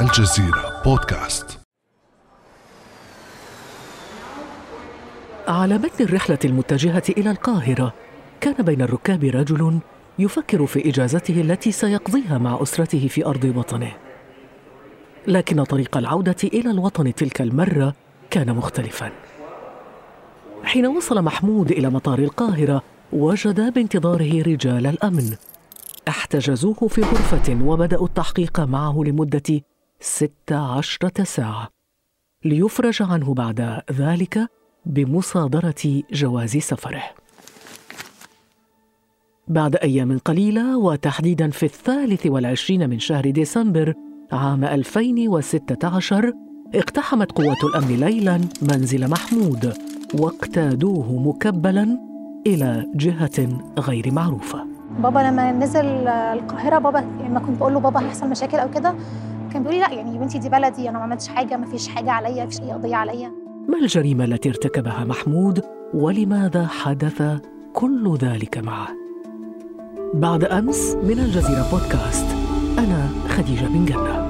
الجزيرة بودكاست. على متن الرحلة المتجهة إلى القاهرة كان بين الركاب رجل يفكر في إجازته التي سيقضيها مع أسرته في أرض وطنه. لكن طريق العودة إلى الوطن تلك المرة كان مختلفاً. حين وصل محمود إلى مطار القاهرة وجد بانتظاره رجال الأمن. احتجزوه في غرفة وبدأوا التحقيق معه لمدة ست عشرة ساعة ليفرج عنه بعد ذلك بمصادرة جواز سفره. بعد أيام قليلة وتحديدا في الثالث والعشرين من شهر ديسمبر عام 2016 اقتحمت قوات الأمن ليلا منزل محمود واقتادوه مكبلا إلى جهة غير معروفة. بابا لما نزل القاهرة بابا يعني ما كنت بقول له بابا هيحصل مشاكل أو كده كان بيقول لي لا يعني بنتي دي بلدي أنا ما عملتش حاجة ما فيش حاجة عليا مفيش أي قضية عليا. ما الجريمة التي ارتكبها محمود؟ ولماذا حدث كل ذلك معه؟ بعد أمس من الجزيرة بودكاست أنا خديجة بن جنة.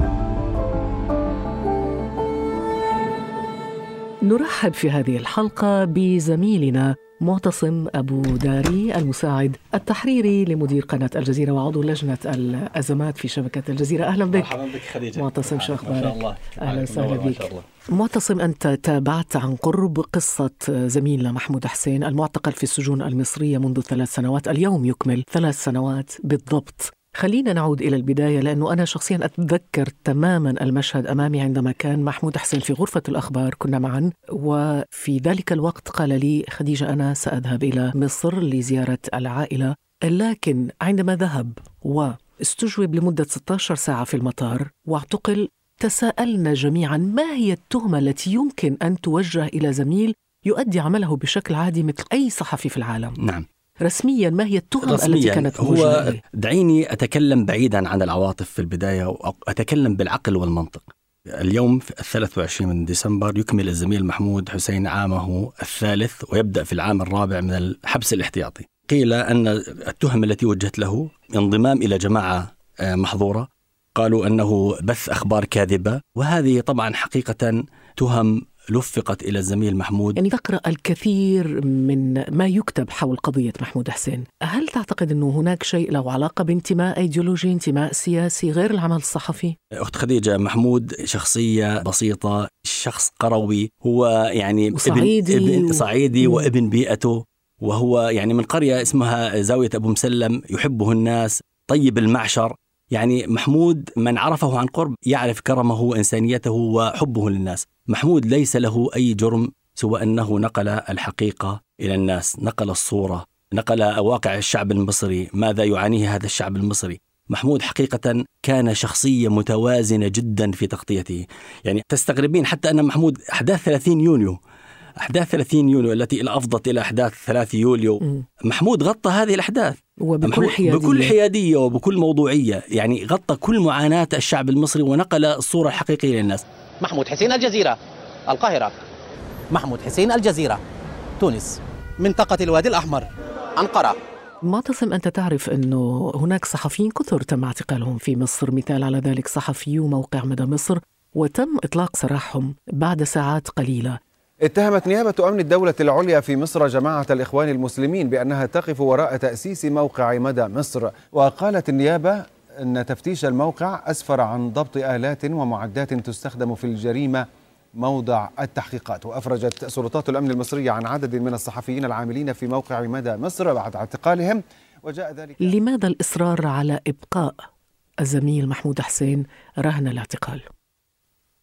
نرحب في هذه الحلقة بزميلنا معتصم أبو داري المساعد التحريري لمدير قناة الجزيرة وعضو لجنة الأزمات في شبكة الجزيرة. أهلا بك. مرحبا بك خديجة. معتصم شو أخبارك؟ الله. أهلا وسهلا بك. معتصم أنت تابعت عن قرب قصة زميلنا محمود حسين المعتقل في السجون المصرية منذ ثلاث سنوات. اليوم يكمل ثلاث سنوات بالضبط. خلينا نعود إلى البداية لأنه أنا شخصيا أتذكر تماما المشهد أمامي عندما كان محمود حسين في غرفة الأخبار كنا معا وفي ذلك الوقت قال لي خديجة أنا سأذهب إلى مصر لزيارة العائلة لكن عندما ذهب واستجوب لمدة 16 ساعة في المطار واعتقل تساءلنا جميعا ما هي التهمة التي يمكن أن توجه إلى زميل يؤدي عمله بشكل عادي مثل أي صحفي في العالم؟ نعم. رسميا ما هي التهمة التي كانت موجهة هو؟ دعيني أتكلم بعيدا عن العواطف في البداية وأتكلم بالعقل والمنطق. اليوم في 23 من ديسمبر يكمل الزميل محمود حسين عامه الثالث ويبدأ في العام الرابع من الحبس الاحتياطي. قيل أن التهم التي وجهت له انضمام إلى جماعة آه، محظورة. قالوا أنه بث أخبار كاذبة وهذه طبعا حقيقة تهم لفقت إلى الزميل محمود يعني تقرأ الكثير من ما يكتب حول قضية محمود حسين هل تعتقد أنه هناك شيء له علاقة بانتماء أيديولوجي انتماء سياسي غير العمل الصحفي؟ أخت خديجة محمود شخصية بسيطة شخص قروي هو يعني وصعيدي ابن, ابن و- صعيدي مم. وابن بيئته وهو يعني من قرية اسمها زاوية أبو مسلم يحبه الناس طيب المعشر يعني محمود من عرفه عن قرب يعرف كرمه وإنسانيته وحبه للناس محمود ليس له أي جرم سوى أنه نقل الحقيقة إلى الناس نقل الصورة نقل واقع الشعب المصري ماذا يعانيه هذا الشعب المصري. محمود حقيقة كان شخصية متوازنة جدا في تغطيته. يعني تستغربين حتى أن محمود أحداث 30 يونيو أحداث 30 يونيو التي أفضت إلى أحداث 3 يوليو. محمود غطى هذه الأحداث. وبكل حيادية بكل حيادية. وبكل موضوعية. يعني غطى كل معاناة الشعب المصري ونقل الصورة الحقيقية للناس. محمود حسين الجزيرة القاهرة. محمود حسين الجزيرة تونس. منطقة الوادي الأحمر أنقرة. معتصم أنت تعرف أنه هناك صحفيين كثر تم اعتقالهم في مصر؟ مثال على ذلك صحفيو موقع مدى مصر وتم إطلاق سراحهم بعد ساعات قليلة. اتهمت نيابة أمن الدولة العليا في مصر جماعة الإخوان المسلمين بأنها تقف وراء تأسيس موقع مدى مصر وقالت النيابة أن تفتيش الموقع أسفر عن ضبط آلات ومعدات تستخدم في الجريمة موضع التحقيقات. وأفرجت سلطات الأمن المصرية عن عدد من الصحفيين العاملين في موقع مدى مصر بعد اعتقالهم وجاء ذلك. لماذا الإصرار على إبقاء الزميل محمود حسين رهن الاعتقال؟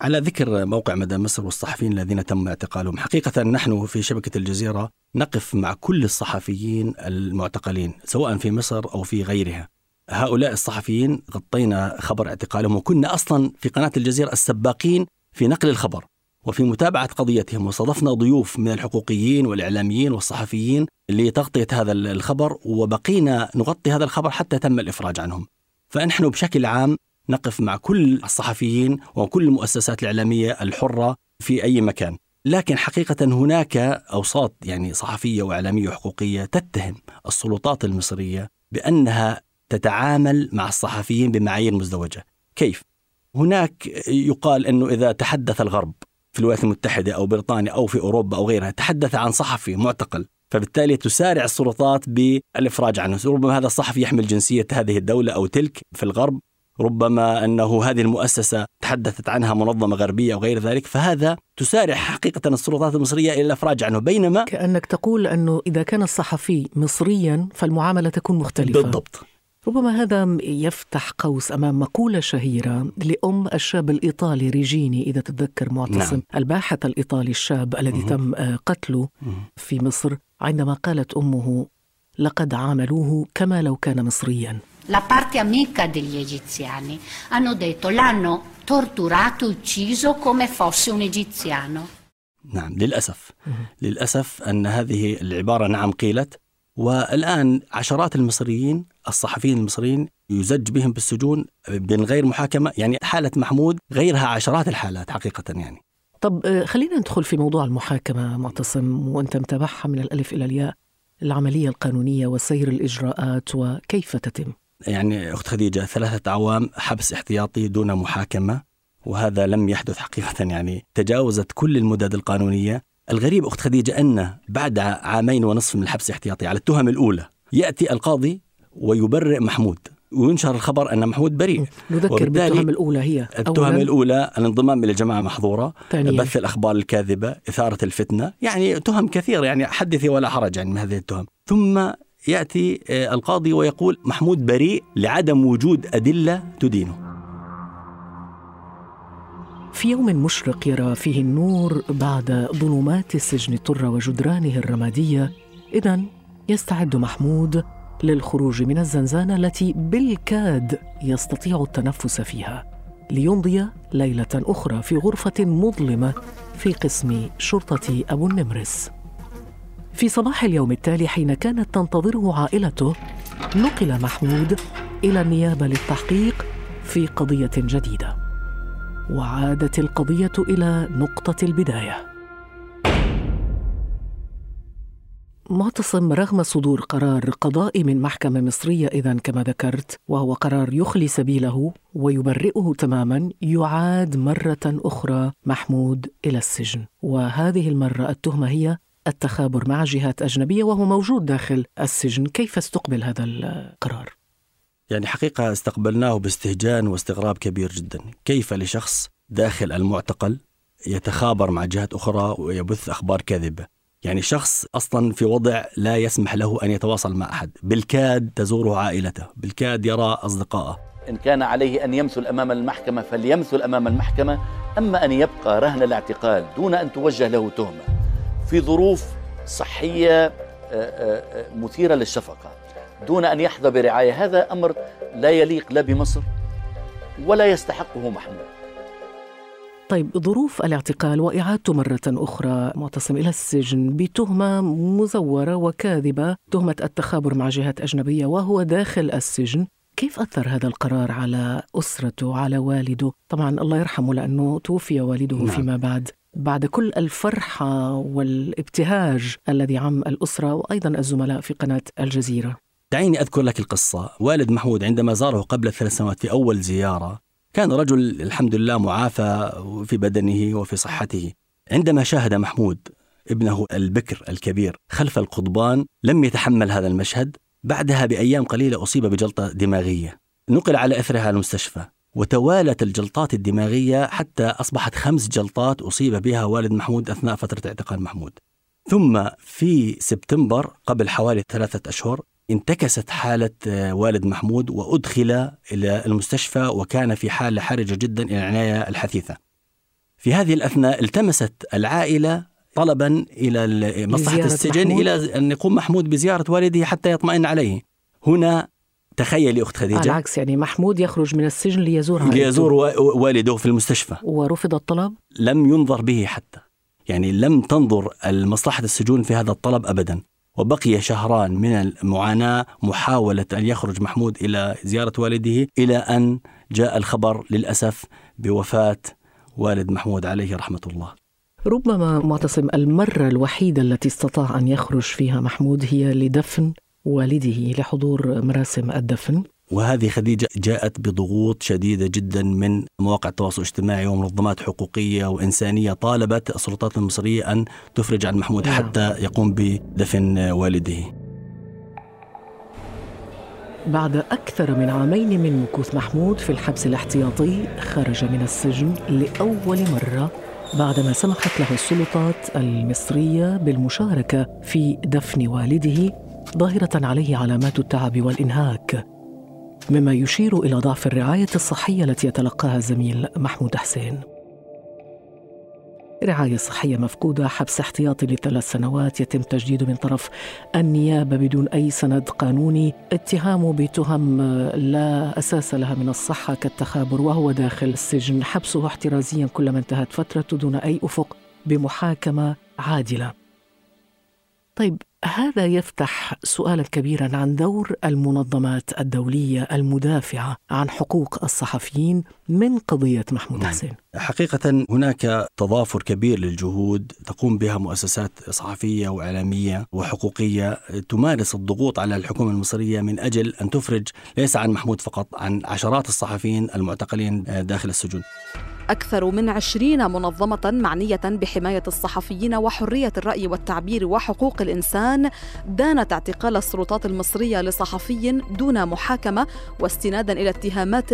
على ذكر موقع مدى مصر والصحفيين الذين تم اعتقالهم حقيقة نحن في شبكة الجزيرة نقف مع كل الصحفيين المعتقلين سواء في مصر أو في غيرها. هؤلاء الصحفيين غطينا خبر اعتقالهم وكنا أصلا في قناة الجزيرة السباقين في نقل الخبر. وفي متابعة قضيتهم واستضفنا ضيوف من الحقوقيين والإعلاميين والصحفيين لتغطية هذا الخبر وبقينا نغطي هذا الخبر حتى تم الإفراج عنهم. فنحن بشكل عام نقف مع كل الصحفيين وكل المؤسسات الإعلامية الحرة في أي مكان. لكن حقيقة هناك أوساط يعني صحفية وإعلامية وحقوقية تتهم السلطات المصرية بأنها تتعامل مع الصحفيين بمعايير مزدوجة. كيف؟ هناك يقال أنه إذا تحدث الغرب في الولايات المتحدة أو بريطانيا أو في أوروبا أو غيرها تحدث عن صحفي معتقل فبالتالي تسارع السلطات بالإفراج عنه. ربما هذا الصحفي يحمل جنسية هذه الدولة أو تلك في الغرب ربما إنه هذه المؤسسة تحدثت عنها منظمة غربية أو غير ذلك فهذا تسارع حقيقة السلطات المصرية إلى الإفراج عنه. بينما كأنك تقول إنه إذا كان الصحفي مصريا فالمعاملة تكون مختلفة. بالضبط. ربما هذا يفتح قوس أمام مقولة شهيرة لأم الشاب الإيطالي ريجيني إذا تتذكر معتصم نعم. الباحث الإيطالي الشاب الذي مه. تم قتله في مصر عندما قالت أمه لقد عاملوه كما لو كان مصريا la parte amica degli egiziani, hanno detto l'hanno torturato, ucciso come fosse un egiziano. نعم للأسف للأسف أن هذه العبارة نعم قيلت والآن عشرات المصريين الصحفيين المصريين يزج بهم بالسجون من غير محاكمة يعني حالة محمود غيرها عشرات الحالات حقيقة يعني. طب خلينا ندخل في موضوع المحاكمة معتصم وأنت متابعها من الألف إلى الياء العملية القانونية وسير الإجراءات وكيف تتم؟ يعني أخت خديجة ثلاثة أعوام حبس احتياطي دون محاكمة وهذا لم يحدث حقيقة يعني تجاوزت كل المدد القانونية. الغريب أخت خديجة أن بعد عامين ونصف من الحبس الاحتياطي على التهم الأولى يأتي القاضي ويبرئ محمود وينشر الخبر أن محمود بريء نذكر بالتهم الأولى هي التهم الأولى الانضمام إلى جماعة محظورة ثانيا. بث الأخبار الكاذبة إثارة الفتنة يعني تهم كثيره يعني حدثي ولا حرج يعني من هذه التهم ثم يأتي آه، القاضي ويقول محمود بريء لعدم وجود أدلة تدينه. في يوم مشرق يرى فيه النور بعد ظلمات السجن الطر وجدرانه الرمادية اذا يستعد محمود للخروج من الزنزانة التي بالكاد يستطيع التنفس فيها ليمضي ليلة أخرى في غرفة مظلمة في قسم شرطة أبو النمرس. في صباح اليوم التالي حين كانت تنتظره عائلته نقل محمود إلى النيابة للتحقيق في قضية جديدة. وعادت القضية إلى نقطة البداية. معتصم رغم صدور قرار قضائي من محكمة مصرية إذا كما ذكرت وهو قرار يخلي سبيله ويبرئه تماما يعاد مرة أخرى محمود إلى السجن. وهذه المرة التهمة هي التخابر مع جهات أجنبية وهو موجود داخل السجن. كيف استقبل هذا القرار؟ يعني حقيقة استقبلناه باستهجان واستغراب كبير جدا. كيف لشخص داخل المعتقل يتخابر مع جهات أخرى ويبث أخبار كاذبة؟ يعني شخص أصلا في وضع لا يسمح له أن يتواصل مع أحد. بالكاد تزوره عائلته بالكاد يرى أصدقائه. إن كان عليه أن يمثل أمام المحكمة فليمثل أمام المحكمة أما أن يبقى رهن الاعتقال دون أن توجه له تهمة. في ظروف صحية آه، آه، مثيرة للشفقة. دون أن يحظى برعاية. هذا أمر لا يليق لا بمصر ولا يستحقه محمود. طيب ظروف الاعتقال وإعادته مرة أخرى معتصم إلى السجن بتهمة مزورة وكاذبة تهمة التخابر مع جهات أجنبية وهو داخل السجن. كيف أثر هذا القرار على أسرته على والده؟ طبعا الله يرحمه لأنه توفي والده نعم. فيما بعد. بعد كل الفرحة والابتهاج الذي عم الأسرة وأيضا الزملاء في قناة الجزيرة. دعيني أذكر لك القصة. والد محمود عندما زاره قبل ثلاث سنوات في أول زيارة كان رجل الحمد لله معافى في بدنه وفي صحته. عندما شاهد محمود ابنه البكر الكبير خلف القضبان لم يتحمل هذا المشهد. بعدها بأيام قليلة أصيب بجلطة دماغية. نقل على إثرها المستشفى. وتوالت الجلطات الدماغية حتى أصبحت خمس جلطات أصيب بها والد محمود أثناء فترة اعتقال محمود. ثم في سبتمبر قبل حوالي ثلاثة أشهر انتكست حالة آه، والد محمود وأدخل إلى المستشفى وكان في حالة حرجة جدا إلى العناية الحثيثة. في هذه الأثناء التمست العائلة طلبا إلى مصلحة السجن محمود. إلى أن يقوم محمود بزيارة والده حتى يطمئن عليه. هنا تخيلي أخت خديجة. على العكس يعني محمود يخرج من السجن ليزور ليزور والده في المستشفى. ورفض الطلب؟ لم ينظر به حتى. يعني لم تنظر مصلحه السجون في هذا الطلب ابدا. وبقي شهران من المعاناة محاولة أن يخرج محمود إلى زيارة والده إلى أن جاء الخبر للأسف بوفاة والد محمود عليه رحمة الله. ربما معتصم المرة الوحيدة التي استطاع أن يخرج فيها محمود هي لدفن والده لحضور مراسم الدفن وهذه خديجة جاءت بضغوط شديدة جدا من مواقع التواصل الاجتماعي ومنظمات حقوقية وإنسانية طالبت السلطات المصرية أن تفرج عن محمود نعم. حتى يقوم بدفن والده بعد أكثر من عامين من مكوث محمود في الحبس الاحتياطي خرج من السجن لأول مرة بعدما سمحت له السلطات المصرية بالمشاركة في دفن والده ظاهرة عليه علامات التعب والإنهاك مما يشير إلى ضعف الرعاية الصحية التي يتلقاها الزميل محمود حسين. رعاية صحية مفقودة حبس احتياطي لثلاث سنوات يتم تجديده من طرف النيابة بدون أي سند قانوني. اتهامه بتهم لا أساس لها من الصحة كالتخابر وهو داخل السجن. حبسه احترازيا كلما انتهت فترته دون أي أفق بمحاكمة عادلة. طيب هذا يفتح سؤالا كبيرا عن دور المنظمات الدولية المدافعة عن حقوق الصحفيين من قضية محمود نعم. حسين. حقيقة هناك تضافر كبير للجهود تقوم بها مؤسسات صحفية وإعلامية وحقوقية تمارس الضغوط على الحكومة المصرية من أجل أن تفرج ليس عن محمود فقط عن عشرات الصحفيين المعتقلين داخل السجون أكثر من عشرين منظمة معنية بحماية الصحفيين وحرية الرأي والتعبير وحقوق الإنسان دانت اعتقال السلطات المصرية لصحفي دون محاكمة واستنادا إلى اتهامات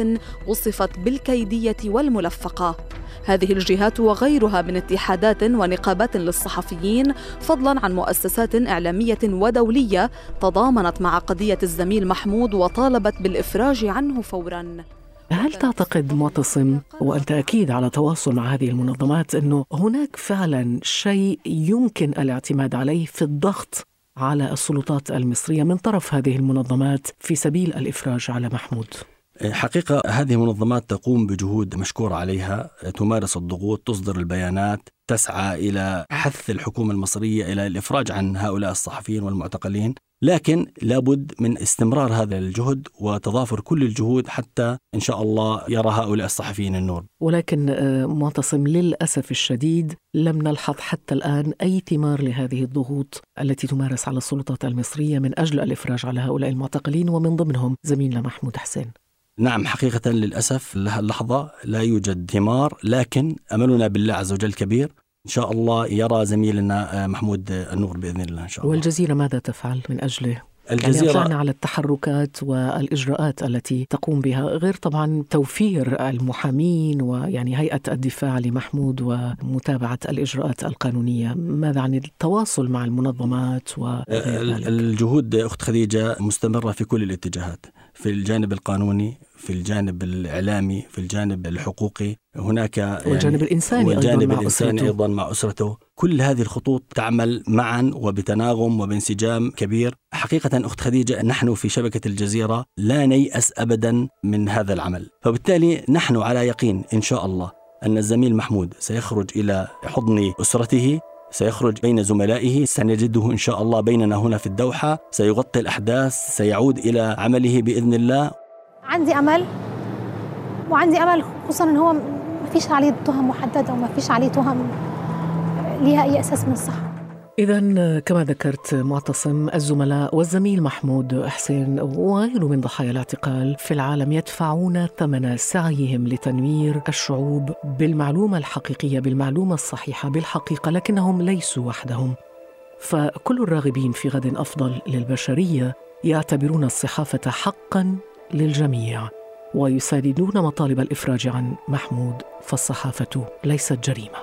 وصفت بالكيدية والملفقة. هذه الجهات وغيرها من اتحادات ونقابات للصحفيين فضلا عن مؤسسات إعلامية ودولية تضامنت مع قضية الزميل محمود وطالبت بالإفراج عنه فوراً. هل تعتقد معتصم وأنت أكيد على تواصل مع هذه المنظمات أنه هناك فعلا شيء يمكن الاعتماد عليه في الضغط على السلطات المصرية من طرف هذه المنظمات في سبيل الإفراج على محمود؟ حقيقة هذه المنظمات تقوم بجهود مشكور عليها تمارس الضغوط تصدر البيانات تسعى إلى حث الحكومة المصرية إلى الإفراج عن هؤلاء الصحفيين والمعتقلين لكن لابد من استمرار هذا الجهد وتضافر كل الجهود حتى إن شاء الله يرى هؤلاء الصحفيين النور. ولكن آه، معتصم للأسف الشديد لم نلحظ حتى الآن أي ثمار لهذه الضغوط التي تمارس على السلطات المصرية من أجل الإفراج على هؤلاء المعتقلين ومن ضمنهم زميلنا محمود حسين. نعم حقيقة للأسف اللحظة لا يوجد ثمار لكن أملنا بالله عز وجل كبير. إن شاء الله يرى زميلنا محمود النور بإذن الله إن شاء الله والجزيرة ماذا تفعل من أجله؟ الجزيرة يعني على التحركات والإجراءات التي تقوم بها غير طبعا توفير المحامين ويعني هيئة الدفاع لمحمود ومتابعة الإجراءات القانونية ماذا عن التواصل مع المنظمات وذلك؟ الجهود أخت خديجة مستمرة في كل الاتجاهات في الجانب القانوني في الجانب الإعلامي في الجانب الحقوقي هناك يعني والجانب الإنساني والجانب أيضا مع الإنساني أسرته. أيضا مع أسرته. كل هذه الخطوط تعمل معا وبتناغم وبانسجام كبير. حقيقة أخت خديجة نحن في شبكة الجزيرة لا نيأس أبدا من هذا العمل. فبالتالي نحن على يقين إن شاء الله أن الزميل محمود سيخرج إلى حضن أسرته سيخرج بين زملائه سنجده إن شاء الله بيننا هنا في الدوحة سيغطي الأحداث سيعود إلى عمله بإذن الله. عندي أمل وعندي أمل خصوصا إن هو ما فيش عليه تهم محدده وما فيش عليه تهم ليها اي أساس من الصحة. إذا كما ذكرت معتصم الزملاء والزميل محمود حسين وغيره من ضحايا الاعتقال في العالم يدفعون ثمن سعيهم لتنوير الشعوب بالمعلومة الحقيقية بالمعلومة الصحيحة بالحقيقة لكنهم ليسوا وحدهم. فكل الراغبين في غد أفضل للبشرية يعتبرون الصحافة حقا للجميع. ويساندون مطالب الإفراج عن محمود فالصحافة ليست جريمة.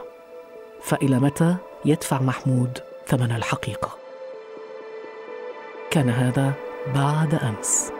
فإلى متى يدفع محمود ثمن الحقيقة؟ كان هذا بعد أمس.